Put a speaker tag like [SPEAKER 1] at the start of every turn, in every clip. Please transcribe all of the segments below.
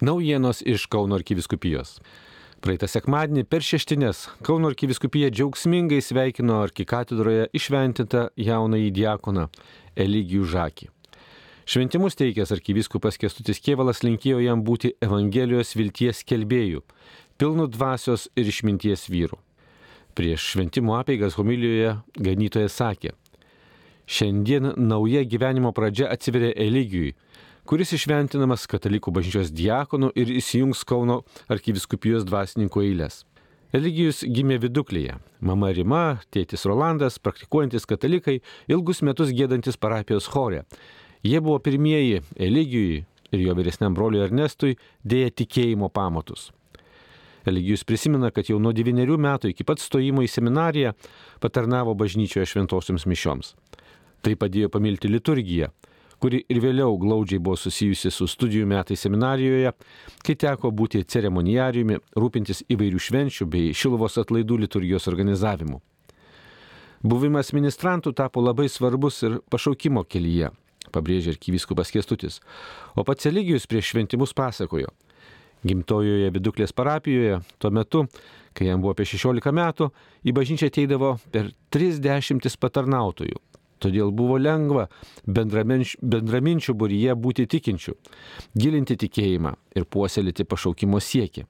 [SPEAKER 1] Naujienos iš Kauno arkiviskupijos. Praeitą sekmadienį per šeštinės Kauno arkiviskupija džiaugsmingai sveikino arkikatedroje išventintą jaunąjį diakoną Eligijų Žakį. Šventimus teikęs arkiviskupas Kestutis Kievalas linkėjo jam būti Evangelijos vilties kelbėjų, pilnu dvasios ir išminties vyrų. Prieš šventimo apeigas homilijoje ganytojas sakė, šiandien nauja gyvenimo pradžia atsiveria Eligijui kuris išventinamas katalikų bažnyčios diakonų ir įsijungs Kauno arkiviskupijos dvasininkų eilės. Eligijus gimė viduklėje. Mama Rima, tėtis Rolandas, praktikuojantis katalikai, ilgus metus gėdantis parapijos chore. Jie buvo pirmieji Eligijui ir jo vyresniam broliui Ernestui dėję tikėjimo pamatus. Eligijus prisimena, kad jau nuo devyniarių metų iki pat stojimo į seminariją patarnavo bažnyčioje šventosioms mišioms. Tai padėjo pamilti liturgiją, kuri ir vėliau glaudžiai buvo susijusi su studijų metais seminarijoje, kai teko būti ceremonijariumi, rūpintis įvairių švenčių bei šilvos atlaidų liturgijos organizavimu. Buvimas ministrantų tapo labai svarbus ir pašaukimo kelyje, pabrėžė arkivyskupas Kestutis, o pats Eligijus prieš šventimus pasakojo. Gimtojoje viduklės parapijoje, tuo metu, kai jam buvo apie 16 metų, į bažnyčią ateidavo per 30 patarnautojų, Todėl buvo lengva bendraminčių būryje būti tikinčių, gilinti tikėjimą ir puoselėti pašaukimo siekį.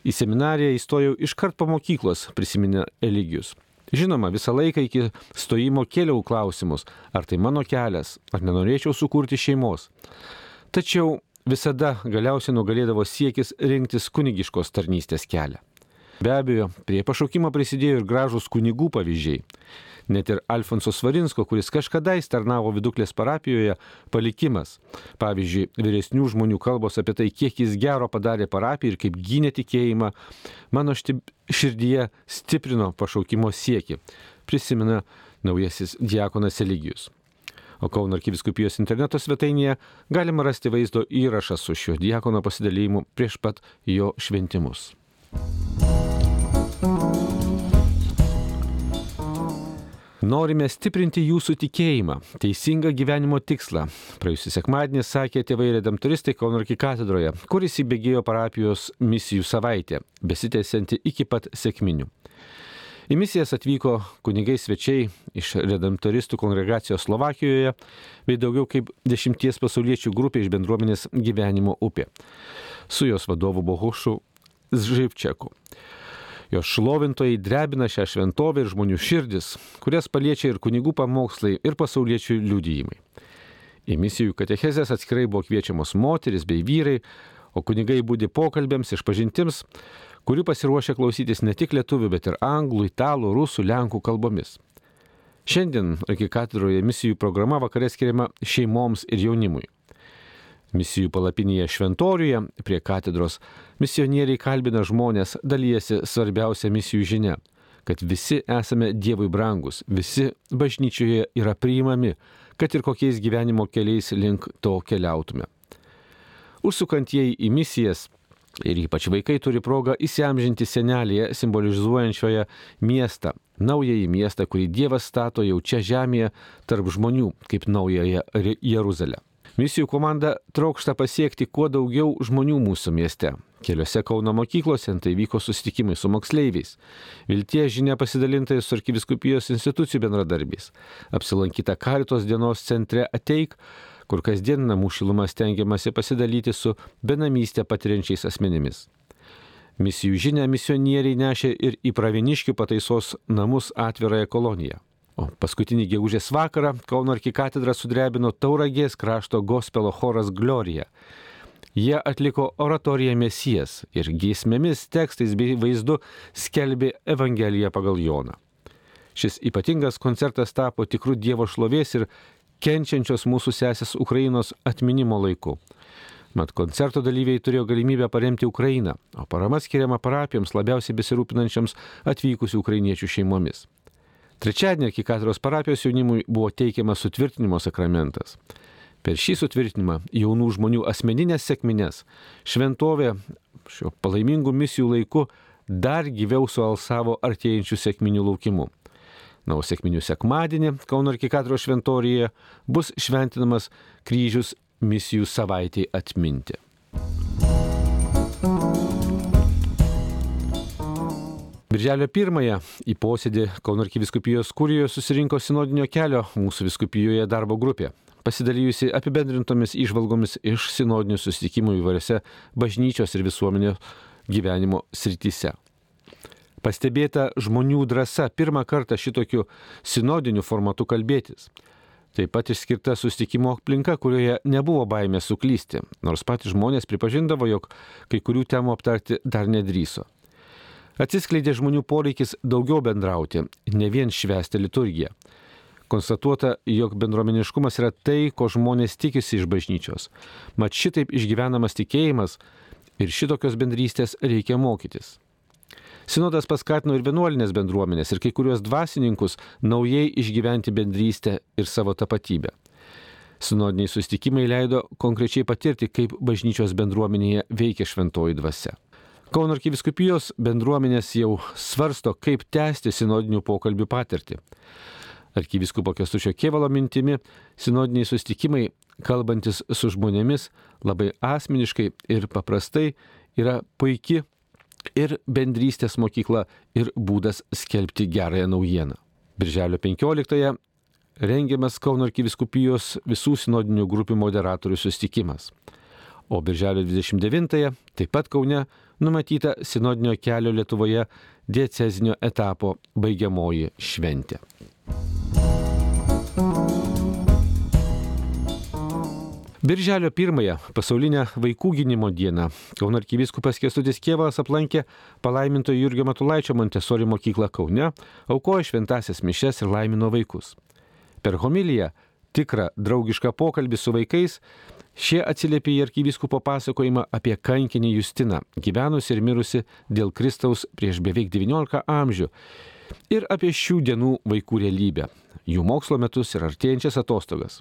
[SPEAKER 1] Į seminariją įstojau iškart po mokyklos, prisiminė Eligijus. Žinoma, visą laiką iki stojimo kėliau klausimus, ar tai mano kelias, ar nenorėčiau sukurti šeimos. Tačiau visada galiausiai nugalėdavo siekis rinktis kunigiškos tarnystės kelią. Be abejo, prie pašaukimo prisidėjo ir gražus kunigų pavyzdžiai. Net ir Alfonso Svarinsko, kuris kažkada įstarnavo viduklės parapijoje, palikimas. Pavyzdžiui, vyresnių žmonių kalbos apie tai, kiek jis gero padarė parapijai ir kaip gynė tikėjimą, mano širdyje stiprino pašaukimo sieki, prisimena naujasis diakonas Eligijus. O Kauno arkiviskupijos interneto svetainėje galima rasti vaizdo įrašą su šiuo diakono pasidalymu prieš pat jo šventimus. Norime stiprinti jūsų tikėjimą, teisingą gyvenimo tikslą. Praėjusį sekmadienį sakė tėvai redemptoristai Kaunarki katedroje, kuris įbėgėjo parapijos misijų savaitę, besitęsianti iki pat sėkminių. Į misijas atvyko kunigai svečiai iš redemptoristų kongregacijos Slovakijoje bei daugiau kaip dešimties pasauliečių grupė iš bendruomenės gyvenimo upė. Su jos vadovu Bohušu Živčiaku. Jos šlovintojai drebina šią šventovę ir žmonių širdis, kurias paliečia ir kunigų pamokslai, ir pasauliečių liudijimai. Į misijų katechezės atskirai buvo kviečiamos moteris bei vyrai, o kunigai būdi pokalbėms, išpažintims, kurių pasiruošę klausytis ne tik lietuvių, bet ir anglų, italų, rusų, lenkų kalbomis. Šiandien arkikatedroje misijų programa vakarė skiriama šeimoms ir jaunimui. Misijų palapinėje Šventoriuje prie katedros misionieriai kalbina žmonės, dalyjasi svarbiausia misijų žinia kad visi esame Dievui brangus, visi bažnyčioje yra priimami, kad ir kokiais gyvenimo keliais link to keliautume. Užsukantieji į misijas ir ypač vaikai turi progą įsiamžinti senelėje simbolizuojančioje miestą, naująjį miestą, kurį Dievas stato jau čia žemėje tarp žmonių kaip naująją Jeruzalę. Misijų komanda trokšta pasiekti kuo daugiau žmonių mūsų mieste. Keliose Kauno mokyklose tai vyko susitikimai su moksleiviais. Viltie žinia pasidalintai su arkiviskupijos institucijų bendradarbiais. Apsilankyta Karitos dienos centre ateik, kur kasdien namų šilumą stengiamasi pasidalyti su benamystę patiriančiais asmenimis. Misijų žinia misionieriai nešė ir į praviniškių pataisos namus atvirąją koloniją. O paskutinį gegužės vakarą Kauno arkikatedrą sudrebino Tauragės krašto gospelo choras Glorija. Jie atliko oratoriją Mesijas ir giesmėmis, tekstais bei vaizdu skelbė Evangeliją pagal Joną. Šis ypatingas koncertas tapo tikrų Dievo šlovės ir kenčiančios mūsų sesės Ukrainos atminimo laiku. Mat koncerto dalyviai turėjo galimybę paremti Ukrainą, o parama skiriama parapijoms labiausiai besirūpinančiams atvykusių ukrainiečių šeimomis. Trečiadienį arkikatedros parapijos jaunimui buvo teikiamas sutvirtinimo sakramentas. Per šį sutvirtinimą jaunų žmonių asmeninės sėkminės šventovė šio palaimingų misijų laiku dar gyviau sualsavo artėjančių sėkminių laukimu. Na, o sėkminių sekmadienį Kauno arkikatedros šventorijoje bus šventinamas kryžius misijų savaitėje atminti. Birželio pirmąją į posėdį Kauno arkiviskupijos kurijoje susirinko sinodinio kelio mūsų viskupijoje darbo grupė, pasidalijusi apibendrintomis išvalgomis iš sinodinių susitikimų įvairiose bažnyčios ir visuomenio gyvenimo srityse. Pastebėta žmonių drąsa pirmą kartą šitokiu sinodiniu formatu kalbėtis. Taip pat išskirta susitikimo aplinka, kurioje nebuvo baimė suklysti, nors patys žmonės pripažindavo, jog kai kurių temų aptarti dar nedryso. Atsiskleidė žmonių poreikis daugiau bendrauti, ne vien švęsti liturgiją. Konstatuota, jog bendruomeniškumas yra tai, ko žmonės tikisi iš bažnyčios. Mat šitaip išgyvenamas tikėjimas ir šitokios bendrystės reikia mokytis. Sinodas paskatino ir vienuolinės bendruomenės ir kai kurios dvasininkus naujai išgyventi bendrystę ir savo tapatybę. Sinodiniai sustikimai leido konkrečiai patirti, kaip bažnyčios bendruomenėje veikia šventoji dvasia. Kauno arkiviskupijos bendruomenės jau svarsto, kaip tęsti sinodinių pokalbių patirtį. Arkiviskupo Kestučio Kievalo mintimi, sinodiniai sustikimai, kalbantis su žmonėmis labai asmeniškai ir paprastai, yra puikia ir bendrystės mokykla ir būdas skelbti gerąją naujieną. Birželio 15-ąją rengiamas Kauno arkiviskupijos visų sinodinių grupių moderatorių sustikimas. O birželio 29-ąją taip pat Kaune numatyta sinodinio kelio Lietuvoje diecezinio etapo baigiamoji šventė. Birželio pirmąją, pasaulinę vaikų gynimo dieną, Kauno arkivyskupas Kestutis Kievas aplankė palaiminto Jurgio Matulaičio Montesori mokyklą Kaune, aukojo šventasias mišes ir laimino vaikus. Per homiliją tikrą draugišką pokalbį su vaikais Šie atsiliepė į arkivyskupo pasakojimą apie kankinį Justiną, gyvenusi ir mirusi dėl Kristaus prieš beveik 19 amžių, ir apie šių dienų vaikų realybę, jų mokslo metus ir artėjančias atostogas.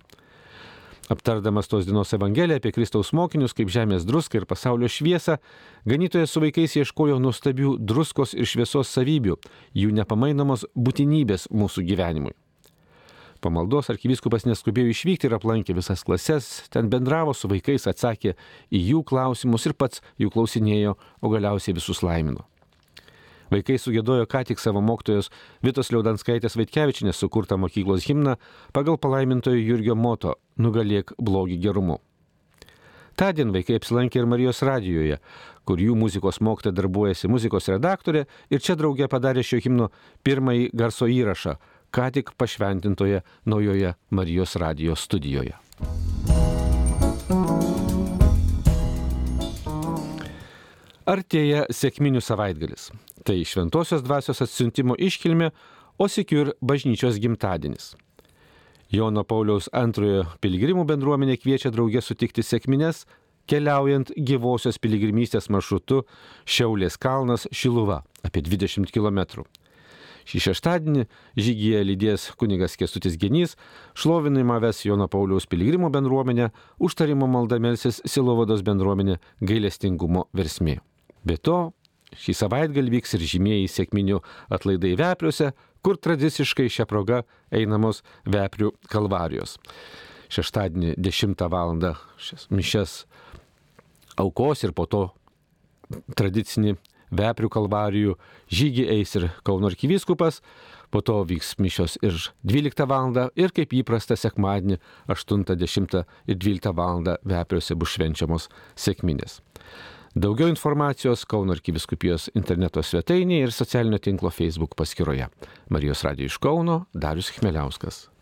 [SPEAKER 1] Aptardamas tos dienos Evangeliją apie Kristaus mokinius kaip žemės druską ir pasaulio šviesą, ganytojas su vaikais ieškojo nuostabių druskos ir šviesos savybių, jų nepamainomos būtinybės mūsų gyvenimui. Po maldos arkivyskupas neskubėjo išvykti ir aplankė visas klases, ten bendravo su vaikais, atsakė į jų klausimus ir pats jų klausinėjo, o galiausiai visus laimino. Vaikai sugėdojo ką tik savo mokytojos Vitos Liaudanskaitės Vaitkevičinės sukurtą mokyklos himną pagal palaimintojo Jurgio moto Nugalėk blogį gerumu. Tądien vaikai apsilankė ir Marijos radijoje, kur jų muzikos mokytoja darbuojasi muzikos redaktorė ir čia draugė padarė šio himno pirmąjį garso įrašą, ką tik pašventintoje naujoje Marijos radijos studijoje. Artėja sėkminių savaitgalis. Tai šventosios dvasios atsiuntimo iškilmė, o sikiu ir bažnyčios gimtadienis. Jono Pauliaus antrojo piligrimų bendruomenė kviečia draugė sutikti sėkmines, keliaujant gyvosios piligrimystės maršrutu Šiaulės kalnas Šiluva apie 20 km. Šį šeštadienį žygyje lydės kunigas Kestutis Genys, šlovinimą ves Jono Pauliaus piligrimų bendruomenė, užtarimo maldamelsis Silovados bendruomenė gailestingumo versmė. Be to, šį savaitgalį vyks ir žymieji sėkminių atlaidai vepriuose, kur tradiciškai šią progą einamos veprių kalvarijos. Šeštadienį 10 val. mišes aukos ir po to tradicinį Veprių kalvarijų žygį eis ir Kauno arkivyskupas, po to vyks mišios ir 12 val. ir kaip įprasta sekmadienį 8, 10 ir 12 val. Vepriuose bus švenčiamos sėkminės. Daugiau informacijos Kauno arkiviskupijos interneto svetainėje ir socialinio tinklo Facebook paskyroje. Marijos Radio iš Kauno Darius Chmeliauskas.